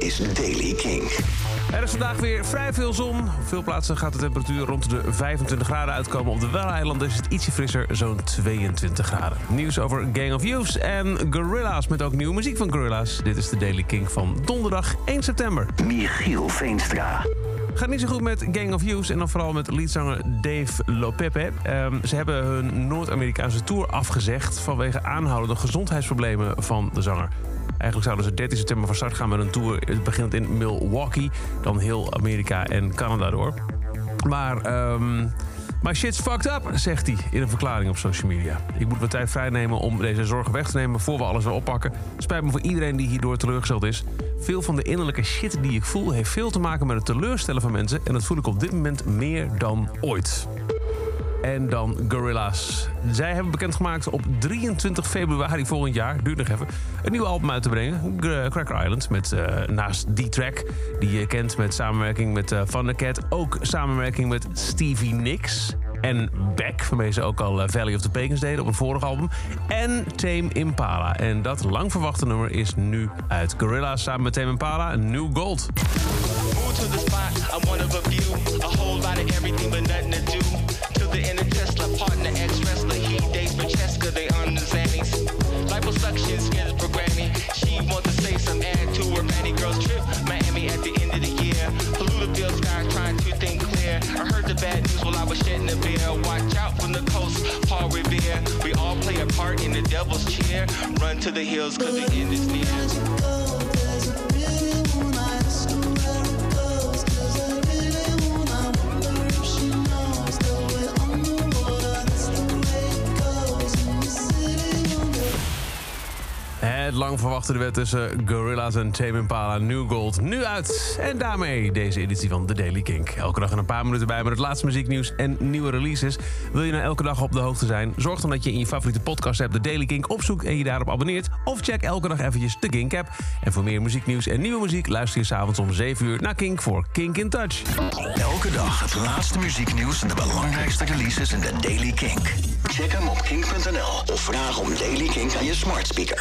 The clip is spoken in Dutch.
is Daily King. Er is vandaag weer vrij veel zon. Op veel plaatsen gaat de temperatuur rond de 25 graden uitkomen. Op de Waddeneilanden is het ietsje frisser, zo'n 22 graden. Nieuws over Gang of Youths en Gorilla's met ook nieuwe muziek van Gorilla's. Dit is de Daily King van donderdag 1 september. Michiel Veenstra. Gaat niet zo goed met Gang of Youths en dan vooral met leadzanger Dave Lopepe. Ehm, ze hebben hun Noord-Amerikaanse tour afgezegd vanwege aanhoudende gezondheidsproblemen van de zanger. Eigenlijk zouden ze 13 september van start gaan met een tour. Het begint in Milwaukee, dan heel Amerika en Canada door. Maar ehm my shit's fucked up, zegt hij in een verklaring op social media. Ik moet wat tijd vrijnemen om deze zorgen weg te nemen voor we alles weer oppakken. Spijt me voor iedereen die hierdoor teleurgesteld is. Veel van de innerlijke shit die ik voel heeft veel te maken met het teleurstellen van mensen. En dat voel ik op dit moment meer dan ooit. En dan Gorilla's. Zij hebben bekendgemaakt op 23 februari volgend jaar, duurt nog even, een nieuw album uit te brengen. Cracker Island. Met eh, naast die track die je kent met samenwerking met uh, Van Cat. Ook samenwerking met Stevie Nicks. En Beck, waarmee ze ook al eh, Valley of the Pagans deden op een vorig album. En Tame Impala. En dat lang verwachte nummer is nu uit. Gorilla's samen met Tame Impala, New Gold. Skills programming. She wants to say some add to her many Girls trip. Miami at the end of the year. Polluted sky, trying to think clear. I heard the bad news while I was shedding a beer. Watch out from the coast, Paul Revere. We all play a part in the devil's cheer. Run to the hills, cause the end is near. Het lang verwachte duet tussen Gorilla's en Tame Impala New Gold nu uit. En daarmee deze editie van The Daily Kink. Elke dag een paar minuten bij met het laatste muzieknieuws en nieuwe releases. Wil je nou elke dag op de hoogte zijn? Zorg dan dat je in je favoriete podcast app The Daily Kink opzoekt en je daarop abonneert. Of check elke dag eventjes de Kink app. En voor meer muzieknieuws en nieuwe muziek luister je s'avonds om 7 uur naar Kink voor Kink in Touch. Elke dag het laatste muzieknieuws en de belangrijkste releases in de Daily Kink. Check hem op kink.nl of vraag om Daily Kink aan je smart speaker.